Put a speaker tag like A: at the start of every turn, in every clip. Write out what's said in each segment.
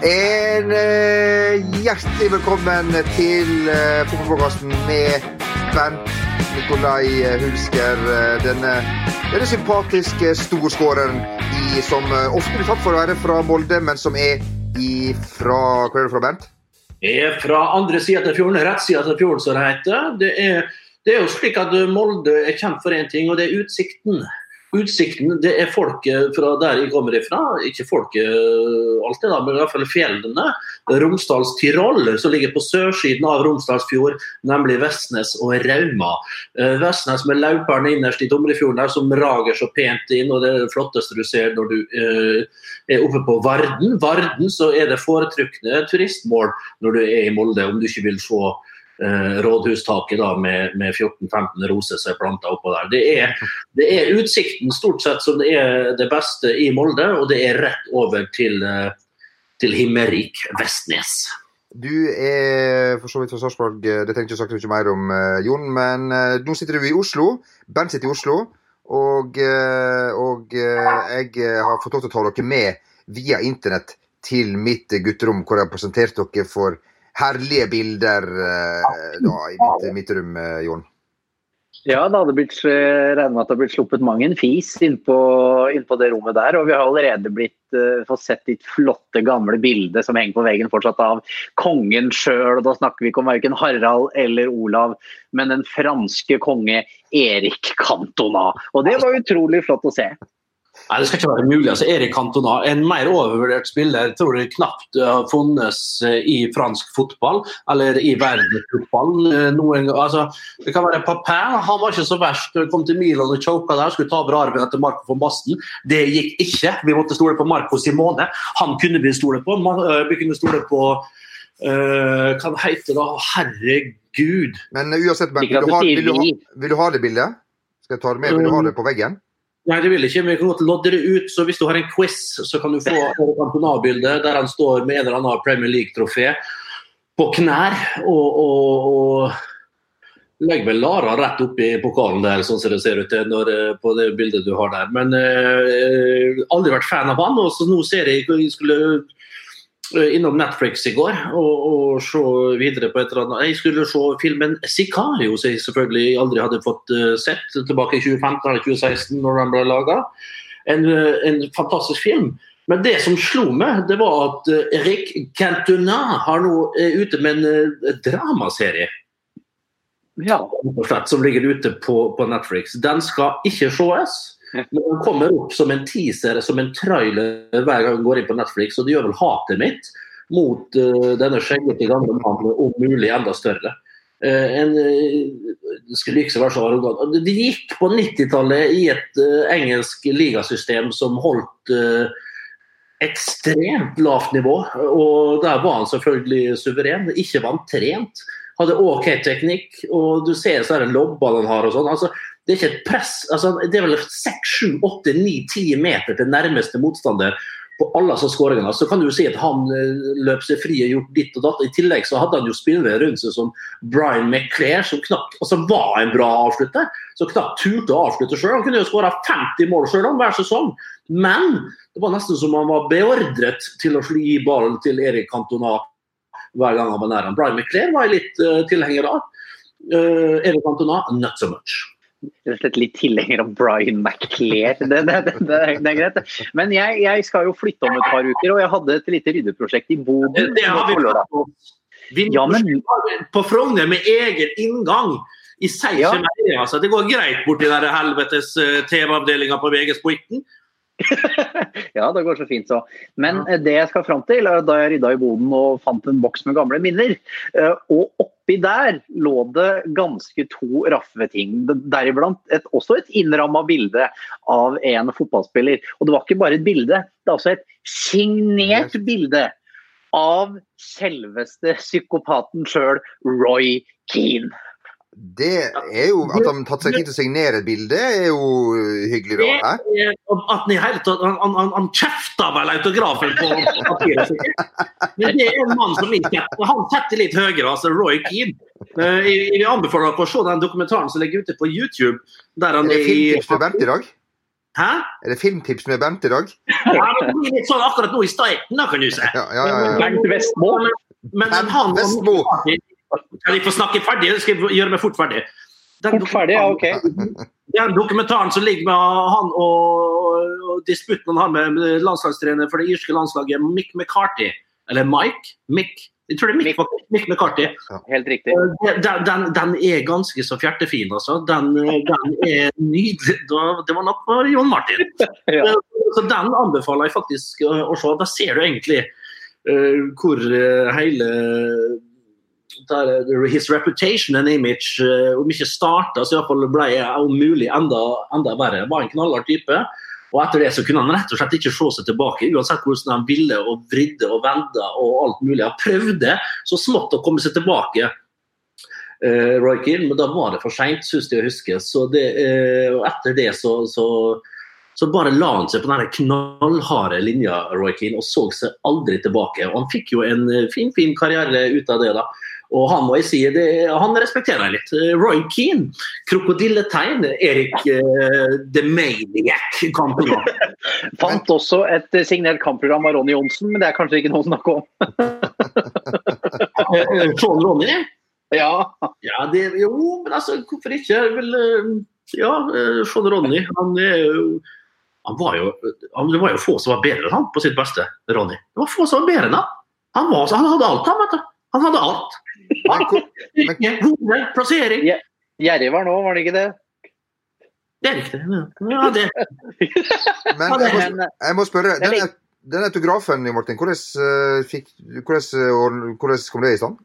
A: En eh, hjertelig velkommen til uh, Fotballpodkasten med Bent Nikolai Hulsker. eh, Denne, denne sympatiske storskåreren i, som eh, ofte blir tatt for å være fra Molde, men som er i fra Hvor er det fra, Bernt?
B: Jeg er fra andre sida av fjorden, rett sida av fjorden, som det heter. Det er, det er jo slik at Molde er kjent for én ting, og det er utsikten. Utsikten, det er folket fra der jeg kommer ifra. Ikke folket alltid, da, men i hvert fall fjellene. Romsdals Tirol, som ligger på sørsiden av Romsdalsfjord, nemlig Vestnes og Rauma. Eh, Vestnes med Lauperne innerst i Domrefjorden, der, som rager så pent inn, og det er det flotteste du ser når du eh, er oppe på Varden. Varden så er det foretrukne turistmål når du er i Molde, om du ikke vil se eh, rådhustaket da, med, med 14-15 roser som er planta oppå der. Det er, det er utsikten stort sett som det er det beste i Molde, og det er rett over til, eh, til Himmerik Vestnes.
A: Du er for så vidt fra Sarpsborg, det trenger ikke sagt mye mer om, eh, Jon. Men eh, nå sitter du i Oslo. Bernt sitter i Oslo. Og, og jeg har fått lov til å ta dere med via internett til mitt gutterom, hvor jeg har presentert dere for herlige bilder eh, da, i mitt, mitt rom, eh, Jon.
C: Ja, det hadde blitt, eh, regner med at det har blitt sluppet mang en fis innpå inn på det rommet der. Og vi har allerede blitt uh, fått sett ditt flotte, gamle bilde som henger på veggen fortsatt av kongen sjøl. Og da snakker vi ikke om verken Harald eller Olav, men den franske konge Erik Cantona. Og det var utrolig flott å se.
B: Nei, Det skal ikke være mulig. altså Erik Cantona, en mer overvurdert spiller, tror jeg knapt har funnes eh, i fransk fotball eller i verdensfotball eh, noen gang. Altså, det kan være Papin, han var ikke så verst. Kom til Milan og choka der, skulle ta over arven etter Marco von Basten. Det gikk ikke. Vi måtte stole på Marco Simone. Han kunne vi stole på. Øh, Vi kunne stole på uh, Hva heter det? Herregud.
A: Men eh, uansett, Bernt, vil du, ha, vil, du ha, vil du ha det bildet? Skal jeg ta det med? Vil du ha det på veggen?
B: Nei, det vil ikke. Men vi kan godt lodde det ut. Så hvis du har en quiz, så kan du få et Cantona-bilde der han står med en eller annen Premier League-trofé på knær og, og, og legger vel Lara rett oppi pokalen der, sånn som det ser ut når, eh, på det bildet du har der. Men eh, aldri vært fan av han. og så nå ser jeg skulle innom Netflix i går og, og se videre på et eller annet. Jeg skulle se filmen 'Sikario', som jeg selvfølgelig aldri hadde fått eh, sett tilbake i 2015 eller 2016 når den ble laga. En, eh, en fantastisk film. Men det som slo meg, det var at eh, Eric Cantona har nå er ute med en eh, dramaserie
C: Ja.
B: som ligger ute på, på Netflix. Den skal ikke sees. Men den kommer opp som en teaser, som en trailer hver gang den går inn på Netflix. Og det gjør vel hatet mitt mot uh, denne skjeggete gamle mannen, om mulig enda større. Uh, en, uh, skulle ikke være så arrogant. Det gikk på 90-tallet i et engelsk ligasystem som holdt ekstremt lavt nivå. Og der var han selvfølgelig suveren. Ikke var han trent. Hadde OK teknikk, og du ser så er det lobba han har og sånn. Altså, det er ikke et press. Altså, det er vel 6, 7, 8, 9, 10 meter til nærmeste motstander på alle som skåringene. Så kan du jo si at han eh, løp seg fri og gjort ditt og datt. I tillegg så hadde han jo spillere rundt seg som Brian McClair, som knapt altså var en bra avslutter. Som knapt turte å avslutte sjøl. Han kunne jo skåra 50 mål sjøl hver sesong. Men det var nesten som han var beordret til å gi ballen til Erik Cantona hver gang han var nær. han. Brian McClair var jeg litt uh, tilhenger av. Uh, Erik Cantona, not so much.
C: Rett og slett litt tilhenger av Brian McClair. Det, det, det, det, er greit. Men jeg, jeg skal jo flytte om et par uker, og jeg hadde et lite ryddeprosjekt i Bodø.
B: Det har vi
C: på Ja, men-
B: på Frogner med egen inngang. I seg
C: Ja.
B: altså. Det går greit borti den der helvetes eh, TV-avdelinga på VGs Poitten.
C: Ja, det går så fint så. Men eh, det jeg skal fram til, da jeg rydda i boden og fant en boks med gamle minner. og Og oppi der lå det ganske to raffe ting. Deriblant et, også et innramma bilde av en fotballspiller. Og det var ikke bare et bilde, det er også et signert bilde av selveste psykopaten sjøl, Roy Keane.
A: Det er jo At han har tatt seg tid til å signere et bilde, er jo hyggelig, da. Hæ?
B: Det er- At han i hele tatt Han, han, han, kjefta vel autografen på papiret sitt. Men det er en mann som liker han setter litt høyere, altså Roy Keane. Eh, Jeg, jeg anbefaler dere å se den dokumentaren som ligger ute på YouTube. Der
A: Er
B: han er det
A: filmtips med Bernt i dag?
B: Hæ?
A: Er det filmtips med Bernt i dag?
B: Ja, det blir litt sånn akkurat nå i starten, da, kan du si.
A: Ja, ja, ja. ja.
C: Bernt Vestmo.
B: Men, men, men han
A: Vestmo.
B: Kan jeg få snakke ferdig? skal jeg gjøre meg fort ferdig? Den
C: Fort ferdig, ja, ok.
B: Den dokumentaren som ligger med han og, og disputten han har med landslagstrener for det irske landslaget, Mick McCarthy. Eller Mike? Mick? Jeg tror det er Mick,
C: Mick.
B: McCarthy.
C: Helt riktig.
B: Den, den, den er ganske så fjertefin, altså. Den, den er nydelig. Det var nok for John Martin.
C: Ja.
B: Så den anbefaler jeg faktisk å se. Da ser du egentlig uh, hvor eh, hele His reputation and image, uh, om ikke starta, så iallfall ble jeg om mulig enda, enda verre. Var en knallhard type. Og etter det så kunne han rett og slett ikke se seg tilbake, uansett hvordan han ville og vridde og venda og alt mulig. Han prøvde så smått å komme seg tilbake. uh, Roy Keane, men da var det for seint, syns jeg å huske. Så det, uh, etter det så, så, så bare la han seg på den knallharde linja, Roy Keane, og så seg aldri tilbake. Og han fikk jo en eh, fin, fin karriere ut av det. da. Og han må jeg si, det, han respekterer jeg litt. Eh, Roy Keane, krokodilletegn. Erik uh, The Maniac kampprogram.
C: Fant også et signert kampprogram av Ronny Johnsen, men det er kanskje ikke noe å snakke om.
B: Sean Ronny.
C: Ja,
B: Ja, det, jo, men altså, hvorfor ikke? Vel, ja, Sean Ronny, han er jo han var jo, han, Det var jo få som var bedre enn han på sitt beste, Ronny. Det var få som var bedre enn han. Han, var, han hadde alt, han, vet du. Han hadde alt. Hode, plassering.
C: Gjerrig var nå, var det ikke det?
B: Det er riktig. Ja, det.
A: men jeg, må, jeg må spørre. Den, den autografen, Martin, hvordan, eh, fikk, hvordan, eh, hvordan kom det i stand?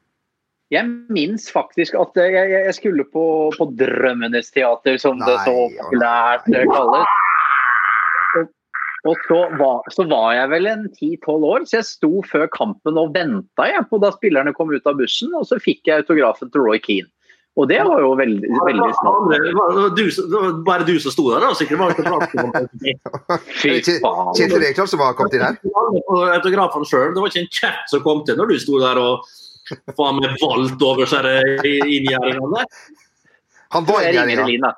C: jeg minnes faktisk at jeg, jeg skulle på, på Drømmenes teater, som det så
A: Nei,
C: populært kalles. Og, så, var, så var jeg vel en 10-12 år, så jeg sto før kampen og venta jeg, på da spillerne kom ut av bussen, og så fikk jeg autografen til Roy Keane. Og det var jo veldig, veldig snart.
B: Det var, du, det var bare du som sto der, da? Sikkert var det.
A: Kjetil Rekdal som var kommet inn her?
B: autografen autografene selv. Det var ikke en kjeft som kom til når du sto der og faen meg valgt over seg inngjerdingene.
A: Han var inngjerdinga.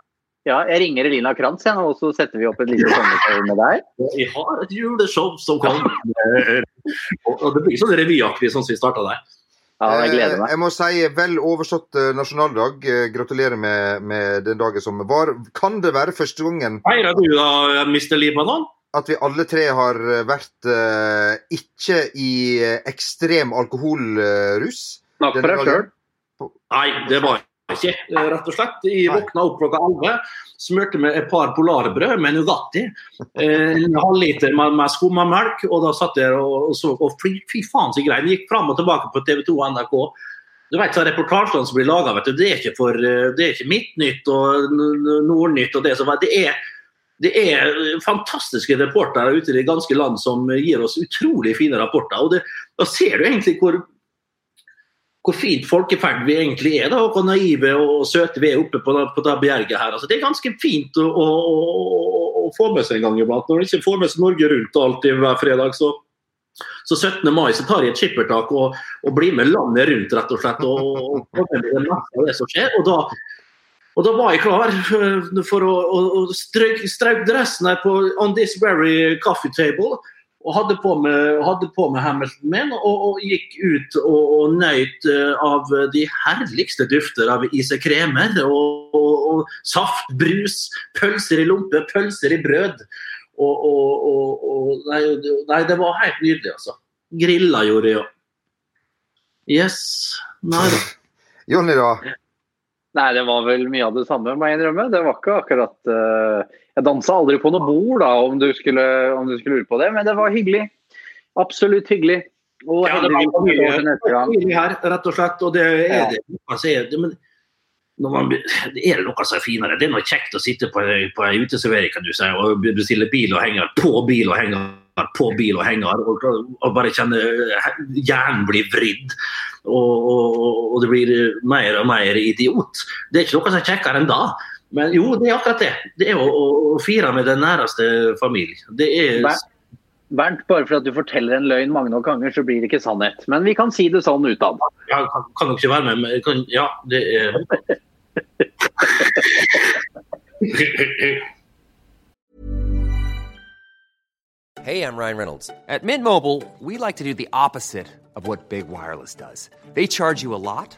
C: Ja, jeg ringer Elina Krantz, jeg, og så setter vi opp et lite sommershow med deg.
B: Vi har et juleshow som kommer. Og det blir sånn revyaktig sånn som vi starta der.
C: Ja, jeg gleder
A: Eh,
C: meg.
A: Jeg må si vel overstått eh, nasjonaldag. Eh, Gratulerer med, med den dagen som var. Kan det være første gangen
B: Feirer du da, Mr. Libanon?
A: at vi alle tre har eh, vært uh, ikke i eh, ekstrem alkoholrus?
C: Snakk for deg sjøl.
B: Nei, det var ikke eh, rett og slett. Jeg våkna opp klokka 11, smurte med et par polarbrød med Nugatti. eh, En halvliter med, med skummamelk, og da satt jeg og, så og fy, fy faen så greit. Gikk fram og tilbake på TV 2 og NRK. Du vet, så Reportasjene som blir laga, det er ikke for eh, det er ikke Midtnytt og Nordnytt og det som. Det er det er fantastiske reportere ute i det ganske land som gir oss utrolig fine rapporter. og det, Da ser du egentlig hvor, hvor fint folkeferd vi egentlig er, da, og hvor naive og søte vi er oppe på, på det bjerget her. Altså, det er ganske fint å, å, å, å få med seg en gang iblant. Når du ikke får med seg Norge Rundt alltid hver fredag, så, så 17. mai så tar jeg et skippertak og, og blir med landet rundt, rett og slett. Og, og med det det som skjer. og da og da var jeg klar for å, å, å dressen her på On This Very Coffee Table. Og hadde på med, hadde på med Hamilton min og, og gikk ut og, og nøyt øh, av de herligste dufter av isekremer. Og, og, og saft, brus, pølser i lompe, pølser i brød. Og, og, og, og nei, det- nei, det var helt nydelig, altså. Grilla gjorde jeg òg. Yes. Nei da.
A: Jonny, da?
C: Nei, det var vel mye av det samme, må jeg innrømme. Det var ikke akkurat eh, Jeg dansa aldri på noe bord, da, om du, skulle, om du skulle lure på det, men det var hyggelig. Absolutt hyggelig. Og
B: Ja, det var mye- her, rett og slett. Og det er det. Altså, det men man, det er noe som er finere. Det er noe kjekt å sitte på, på en uteservering kan du si, og bestille bil og henger på bil og henger på bil og henger, og, og bare kjenne hjernen blir vridd. Og, og, og det blir mer og mer idiot. Det er ikke noe som er kjekkere enn da. Men jo, det er akkurat det. Det er å, å, å fire med den næreste familie. Det er
C: Bernt, bare for at du forteller en løgn mange nok ganger, så blir det ikke sannhet. Men vi kan si det sånn utad.
B: Ja, kan, kan nok ikke være med? men Kan, ja, det er
D: Hey, I'm Ryan Reynolds. At Mint Mobile, we like to do the opposite of what Big Wireless does. They charge you a lot,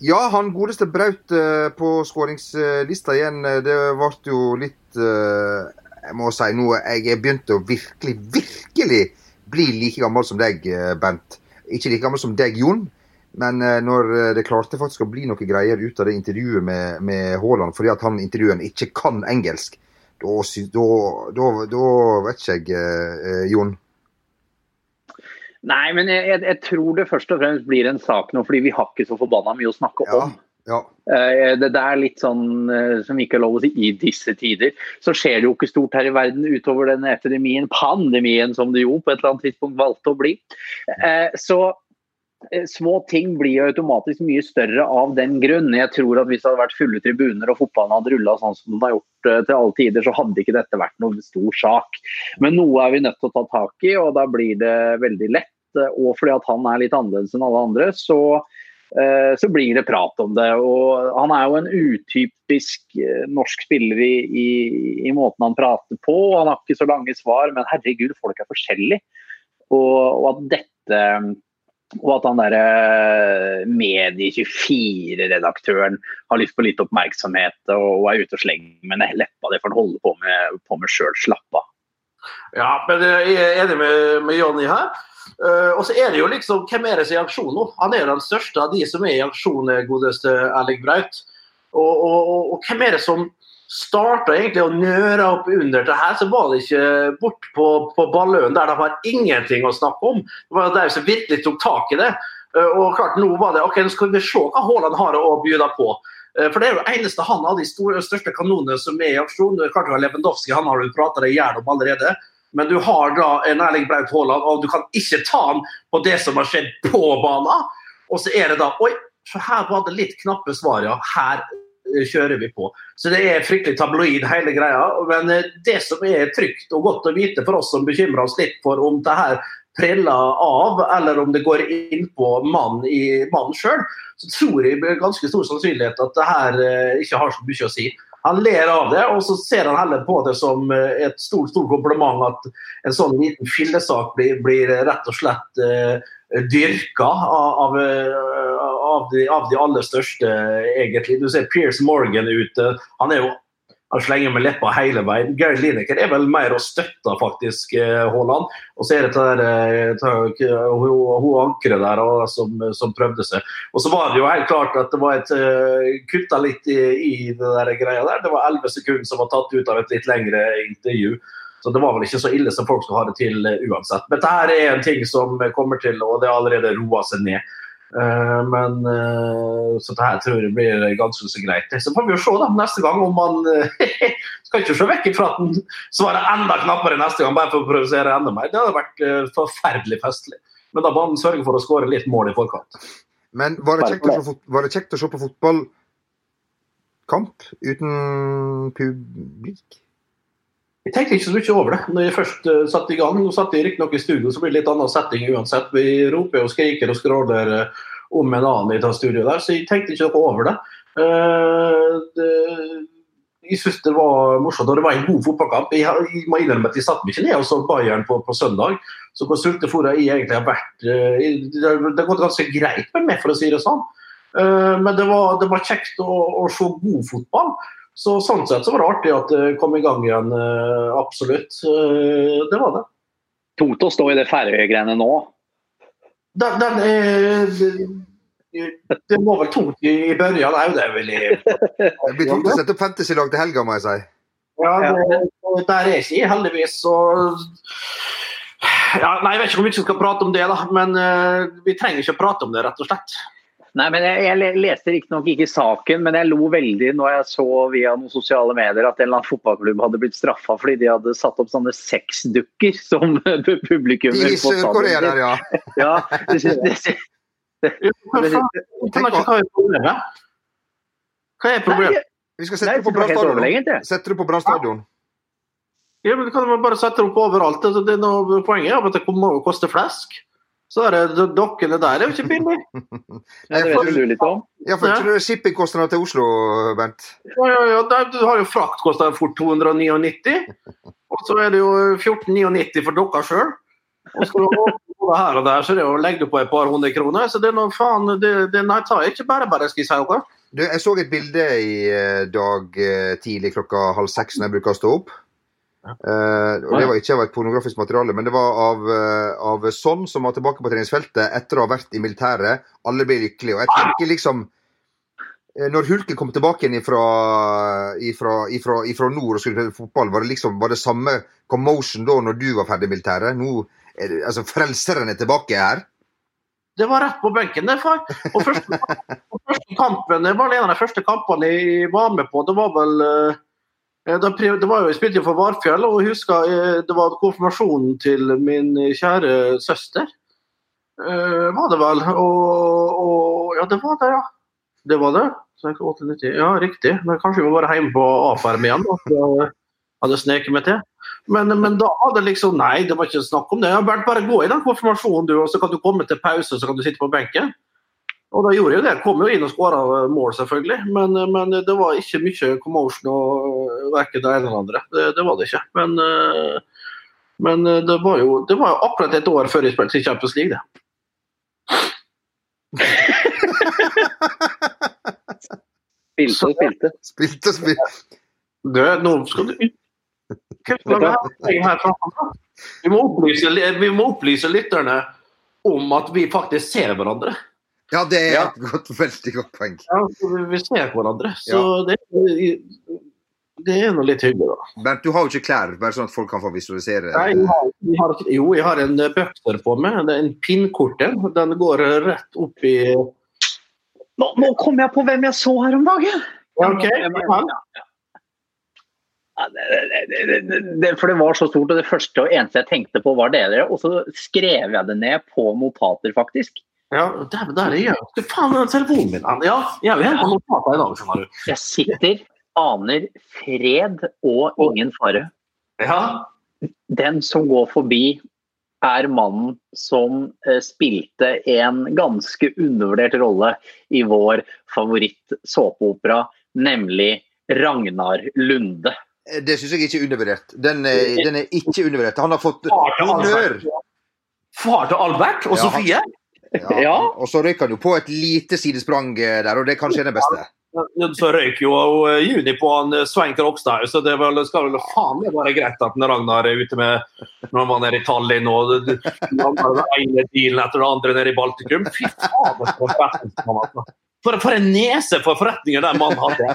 A: Ja, han godeste Braut eh, på skåringslista igjen. eh, Det ble jo litt eh, Jeg må si nå jeg er begynt å virkelig, virkelig bli like gammel som deg, Bent. Ikke like gammel som deg, Jon. Men når det klarte faktisk å bli noe greier ut av det intervjuet med, med Haaland fordi at han intervjueren ikke kan engelsk, da, vet ikke jeg, eh, Jon.
C: Nei, men jeg, jeg, jeg tror det først og fremst blir en sak nå, fordi vi har ikke så forbanna mye å snakke
A: Ja,
C: om.
A: ja.
C: Eh, Det, det er litt sånn eh, som ikke er lov å si i disse tider. Så skjer det jo ikke stort her i verden utover den epidemien, pandemien, som det jo på et eller annet tidspunkt valgte å bli. Eh, Så små ting blir automatisk mye større av den grunn. Jeg tror at hvis det hadde vært fulle tribuner og fotballen hadde rulla sånn som den har gjort eh, til alle tider, så hadde ikke dette vært noen stor sak. Men noe er vi nødt til å ta tak i, og da blir det veldig lett. eh, Og fordi at han er litt annerledes enn alle andre, så eh, så blir det prat om det. og Han er jo en utypisk eh, norsk spiller i, i, i måten han prater på. Han har ikke så lange svar, men herregud, folk er forskjellige. Og, og at dette og at han derre Medie24-redaktøren har lyst på litt oppmerksomhet og, er ute og slenger med leppa. Det for han holde på med, på med sjøl. Slapp av.
B: Ja, men jeg er enig med, med Jonny her. Uh, og så er det jo liksom, Hvem er det som er i aksjon nå? Han er jo den største av de som er i aksjon, eh, godeste Erling Braut. Og, og, og, og hvem er det som starta egentlig å nøre opp under det her? Så var det ikke bort på, på Balløen, der de har ingenting å snakke om. Det var de som virkelig tok tak i det. Eh, og klart, nå var det, ok, nå skal vi se hva Haaland har å by på. Eh, For det er jo det eneste han av de store, største kanonene som er i aksjon. Klart det var Lewandowski, han har du prata deg i hjel om allerede. Men du har da en Erling Braut Haaland, og du kan ikke ta han på det som har skjedd på banen. Og så er det da Oi, for her var det litt knappe svar, ja. Her kjører vi på. Så det er fryktelig tabloid hele greia. Men eh, det som er trygt og godt å vite for oss som bekymrer oss litt for om det her preller av, eller om det går inn på mannen i mannen sjøl, så tror jeg med ganske stor sannsynlighet at det her eh, ikke har så mye å si. Han ler av det, og så ser han heller på det som eh, et stort stort kompliment at en sånn liten fillesak blir, blir rett og slett uh, dyrka av, av, av, de, av de aller største, egentlig. Du ser Piers Morgan ute. Han er jo han slenger med leppa hele veien. Gary Lineker er vel mer å støtte faktisk eh, Haaland. Og så er det der, eh, hun, hun ankeret der som, som, prøvde seg. Og så var det jo helt klart at det var et uh, kutta litt i, i det der greia der. Det var elleve sekunder som var tatt ut av et litt lengre intervju. Så det var vel ikke så ille som folk skulle ha det til uansett. Men dette er en ting som kommer til, og det har allerede roa seg ned. Uh, men uh, Så det her tror jeg blir ganske så greit. Så får vi jo se da neste gang om man uh, Skal ikke se vekk fra at han svarer enda knappere neste gang, bare for å provosere enda mer. Det hadde vært forferdelig festlig. Men da må man sørge for å skåre litt mål i forkant.
A: Men var det se, var det kjekt å se på fotballkamp uten publik?
B: Jeg tenkte ikke så mye over det når jeg først uh, satte i gang. Nå satt jeg riktignok i studio, så blir det litt annen setting uansett. Vi roper og skriker og skråler uh, om en annen i det studioet der, så jeg tenkte ikke noe over det. Uh, det jeg syns det var morsomt, og det var en god fotballkamp. Jeg, jeg må innrømme at jeg satte meg ikke ned og så Bayern på, på søndag. Så hvor sultefor jeg egentlig har vært Det har gått ganske greit med meg, for å si det sånn. Men det var, det var kjekt å, å se god fotball. Så Sånn sett så var det artig at det kom i gang igjen, eh, absolutt. Eh, det var det.
C: Tungt å stå i det Færøy-greiene nå?
B: Den, den er, det var vel tungt i, i børjan òg, det vil jeg
A: Det blir tungt å sette opp fantasy-lag til helga, må jeg si.
B: Ja, det, der er ikke jeg heldigvis, så ja, Nei, Jeg vet ikke hvor mye vi skal prate om det, da, men uh, vi trenger ikke å prate om det, rett og slett.
C: Nei, men Jeg, jeg leste riktignok ikke saken, men jeg lo veldig når jeg så via noen sosiale medier at en eller annen fotballklubb hadde blitt straffa fordi de hadde satt opp sånne sexdukker som publikum
A: I Sør-Korea ja.
C: ja det, det, det,
B: Hva er problemet? Hva er problemet?
A: Vi skal sette det på Brann stadion. Sette det på Brann stadion.
B: Ja, men kan man bare sette det opp overalt. Det er noe Poenget er at det må koste flesk. Så er det dokkene der er jo ikke billig.
C: det vet du litt om.
A: Ja, for ikke ja. shippingkostnader til Oslo, Bernt?
B: Ja, ja, ja. Du har jo fraktkostnader fort 299. Og så er det jo 1499 for dere sjøl. Og skal du over her og der, så er det legger du på et par hundre kroner. Så det er noe faen det, det Nei, ta ikke bare bare, skal jeg si dere.
A: Du, jeg så et bilde i eh, dag eh, tidlig klokka halv seks når jeg bruker å stå opp. Uh, og Det var ikke av et pornografisk materiale, men det var av, uh, av Son som var tilbake på treningsfeltet etter å ha vært i militæret. Alle ble lykkelige. Og jeg tenker liksom uh, Når Hulken kom tilbake igjen ifra, ifra, ifra, ifra nord og skulle spille fotball, var det liksom var det samme commotion da når du var ferdig i militæret? Nå altså Frelseren er tilbake her?
B: Det var rett på benken, det, far. Og første, og første kampen, det var en av de første kampene jeg var med på. Det var vel Eh, det var jo, Jeg spilte for Varfjell, og jeg husker eh, det var konfirmasjonen til min kjære søster. Eh, var det vel. Og, og, Ja, det var det, ja. Det var det. 98, ja, riktig. Men kanskje vi må være hjemme på A-perm igjen. Da, hadde sneket meg til. Men, men, da hadde liksom Nei, det var ikke snakk om det. Bernt, bare gå i den konfirmasjonen, du, og så kan du komme til pause, og så kan du sitte på benken. Og da gjorde jeg det. Kom jo inn og skåra mål, selvfølgelig. Men, men, det var ikke mye commotion og verken det ene eller andre. Det, det, var det ikke. Men, eh, men det, var jo, det var jo akkurat et år før jeg spilte i Champions League, det.
C: spilte og spilte.
A: Spilte og spilte.
B: Du, nå skal du vi må, opplyse, vi må opplyse lytterne om at vi faktisk ser hverandre.
A: Ja, det er ja. et godt, veldig godt poeng.
B: Ja, Vi ser hverandre, så ja. det, det, er noe litt hyggelig, da.
A: Bernt, du har jo ikke klær, bare sånn at folk kan få visualisere?
B: Nei, jeg har, jeg har, jo, jeg har en bøkser på meg. Det er en pinnkorte. Den går rett opp i
C: Nå, nå kom jeg på hvem jeg så her om dagen!
B: Ja, ok.
C: Ja, det, det, for det var så stort, og det første og eneste jeg tenkte på, var dere. Og så skrev jeg det ned på notater, faktisk.
B: Ja, der, der er jeg. Hva faen er telefonen min? Ja, jeg er jo helt notater i dag, skjønner du.
C: Jeg sitter, aner fred og ingen fare.
B: Ja.
C: Den som går forbi, er mannen som uh, spilte en ganske undervurdert rolle i vår favoritt-såpeopera, nemlig Ragnar Lunde.
A: Eh, det syns jeg ikke er undervurdert. Den, den, er ikke undervurdert. Han har fått honnør.
B: Far til Albert og Sofie?
A: Ja, Og så røyker han jo på et lite sidesprang eh, der, og det er kanskje det beste.
B: Så røyk jo eh, Juni på han eh, Svein Krogstad, så det vel, skal vel faen meg være greit at Ragnar er ute med når man er i Tallinn og den ene dealen etter den andre nede i Baltikum. Fy for en altså. For, for en nese for forretninger den mannen hadde.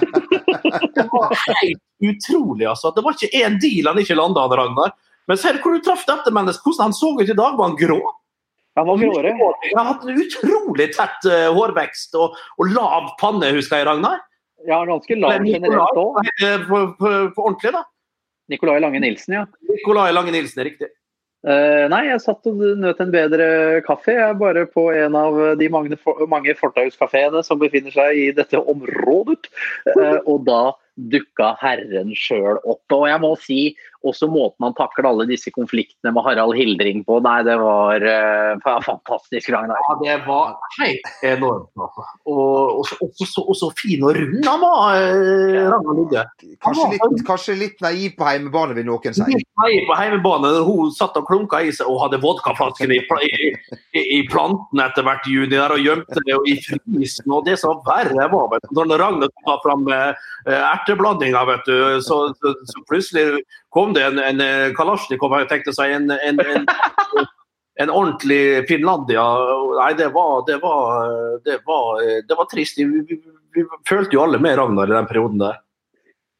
B: Det var helt utrolig, altså. Det var ikke én deal han ikke landa, Ragnar. Men ser du hvor du traff dette mennesket? Hvordan han så ut i dag? Var han grå?
C: Han var gråere.
B: Han har hatt en utrolig tett uh, hårvekst og, og lav panne, husker jeg, Ragnar.
C: Ja, ganske lav generelt òg.
B: På, på, på ordentlig, da.
C: Nicolai Lange Nilsen, ja.
B: Nicolai Lange Nilsen, er riktig.
C: Uh, nei, jeg satt og nøt en bedre kaffe. Jeg er bare på en av de mange, mange fortauskafeene som befinner seg i dette området. Uh, og da dukka herren sjøl opp. Og jeg må si også måten han takler alle disse konfliktene med Harald Hildring på. Nei, det var uh, fantastisk, Ragnar.
B: Ja, det var helt enormt. Altså. Og, og, så- og, så- og så fin og rund han var, eh, Ragnar Lidde
A: Kanskje litt, kanskje litt naiv på hjemmebane, vil noen si.
B: Litt naiv på hjemmebane. Hun satt og klunka i seg og hadde vodkaflasken i, i, i, i planten etter hvert i juni der, og gjemte det i frysen. Og det som var verre var, vel når Ragnar tok fram eh, erteblandinga, vet du, så, så, så plutselig kom det en, en eh, Kalasjnikov, og tenkte seg, en, en, en, en ordentlig Finlandia. Nei, det var, det var, det var, det var trist. Vi, vi, vi følte jo alle med Ragnar i den perioden der.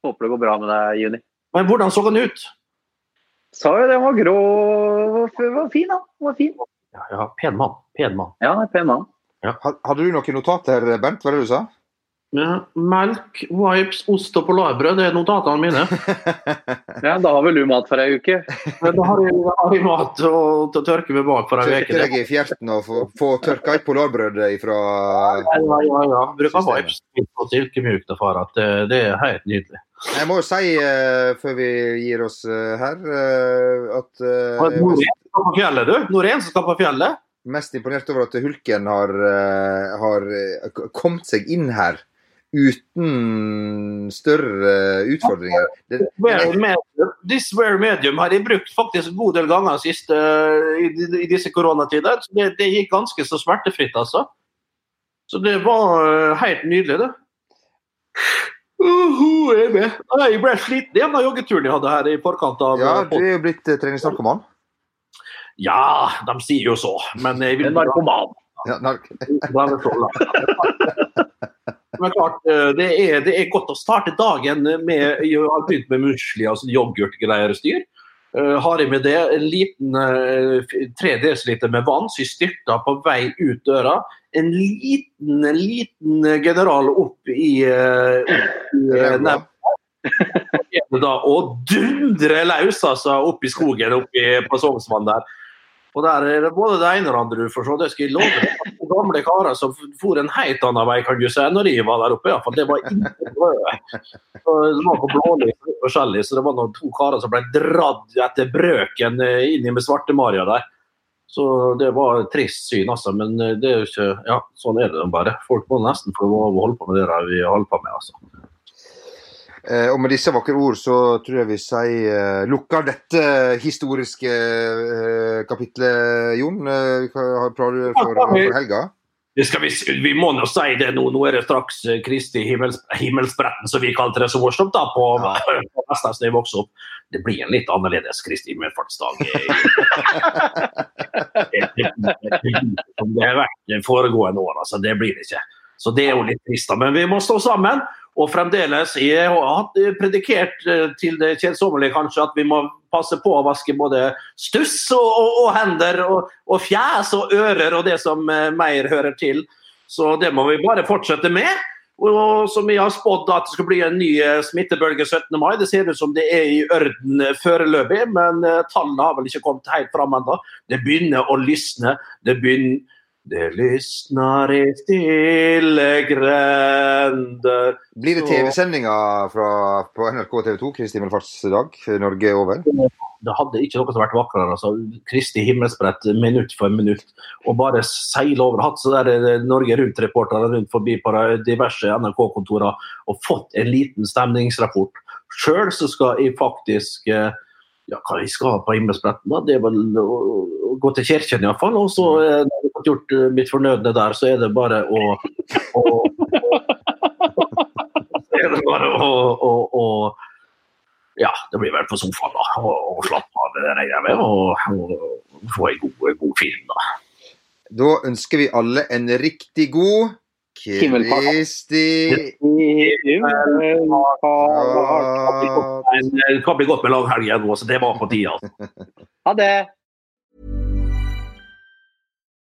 C: Håper det går bra med deg, Juni.
B: Men hvordan så han ut?
C: Sa jo det, han var grå. Var, var fin, han. Var fin.
B: Ja, ja, pen mann. Pen mann.
C: Ja, er pen mann.
A: Ja. Hadde du noen notater, Bernt? Hva var det du sa?
B: Ja, melk, wipes, ost og polarbrød, det er notatene mine.
C: Ja, Da har vel du mat for ei uke?
B: Men da har jeg, har jeg mat til å tørke meg bak for en
A: Tørke
B: uke.
A: deg i fjerten og få, få tørka et polarbrød fra
B: Ja, ja, ja, ja. Bruker wipes og silkemjukt og far. Det, det er helt nydelig.
A: Jeg må jo si, uh, før vi gir oss uh, her, uh, at eh,
B: Og
A: jeg er
B: du. Norén som skal på fjellet.
A: mest imponert over at Hulken har, eh, har eh, kommet seg inn her uten større utfordringer. Det,
B: This wear medium har jeg brukt faktisk en god del ganger siste, i, i disse koronatider. Så Det, det gikk ganske så smertefritt, altså. Så det var eh, helt nydelig, det. Uh, jeg med. Jeg ble sliten igjen av joggeturen jeg hadde her i forkant av
A: ja,
B: eh,
A: du er jo blitt eh, treningsnarkoman.
B: Ja, de sier jo så, men jeg vil
C: En narkoman.
A: Ja, nark.
B: Men klart, eh, det er, det er godt å starte dagen med Jeg har begynt med musli, altså yoghurtgreier og styr. Uh, har jeg med det en liten tre uh, dl med vann, så jeg styrta på vei ut døra. En liten, en liten general opp i, uh, opp i uh, da, og dundre løs altså, opp i skogen opp i- på Sognsvann der. Og der er det både det ene og det andre du får se. Det skal jeg love deg. Gamle karer som for en helt annen vei, kan du se, når jeg var der oppe. i fall. Det var ikke brød. Det var på blålys så det var noen to karer som ble dratt etter brøken eh, inn med Svarte-Maria der. Så det var et trist syn, altså. Men eh, det er jo ikke Ja, sånn er det bare. Folk må nesten få holde på med det de holder på med, altså.
A: Eh, og med disse vakre ord så tror jeg vi sier eh, lukker dette historiske eh, kapitlet, Jon. Eh, hva har planer for, for helga?
B: Det skal vi, vi må nå si det nå. Nå er det straks eh, Kristi himmels, himmelspretten, som vi kalte det så morsomt da på, på Vestlands da jeg vokste opp. Det blir en litt annerledes Kristi himmelfartsdag. Som det har vært de foregående år. Altså, det blir det ikke. Så det er jo litt trist. Men vi må stå sammen. Og fremdeles, jeg har eh, predikert eh, til det kjedsommelige kanskje at vi må passe på å vaske både stuss og, og, og hender og, og fjes og ører og det som eh, mer hører til. Så det må vi bare fortsette med. Og som vi har spådd at det skal bli en ny smittebølge 17. mai. Det ser ut som det er i ørden foreløpig, men tallene har vel ikke kommet helt fram ennå. Det begynner å lysne. Det begynner det lysner i stille grender
A: Blir det TV-sendinger på NRK TV 2 Kristi himmelfartsdag? Norge er over?
B: Det hadde ikke noe som vært vakrere. altså. Kristi himmelsbrett minutt for minutt. Og bare seile over. Hatt så der eh, Norge Rundt-reportere rundt forbi på diverse NRK-kontorer og fått en liten stemningsrapport. Sjøl så skal jeg faktisk eh, ja, hva jeg skal på himmelsbretten, da? Det er vel å, å gå til kirken iallfall. Og så, eh, fått gjort eh, mitt fornødne der, så er det bare å, å vel bare å, å, å Ja, det blir vel på sofaen, da. Og, og slappe av, det regner jeg med. Og, og få en god, god film, da.
A: Da ønsker vi alle en riktig god
C: Himmelfart.
A: Kristi
B: Det kan bli godt med langhelg igjen nå, så det var på. Altså.
C: Ha det!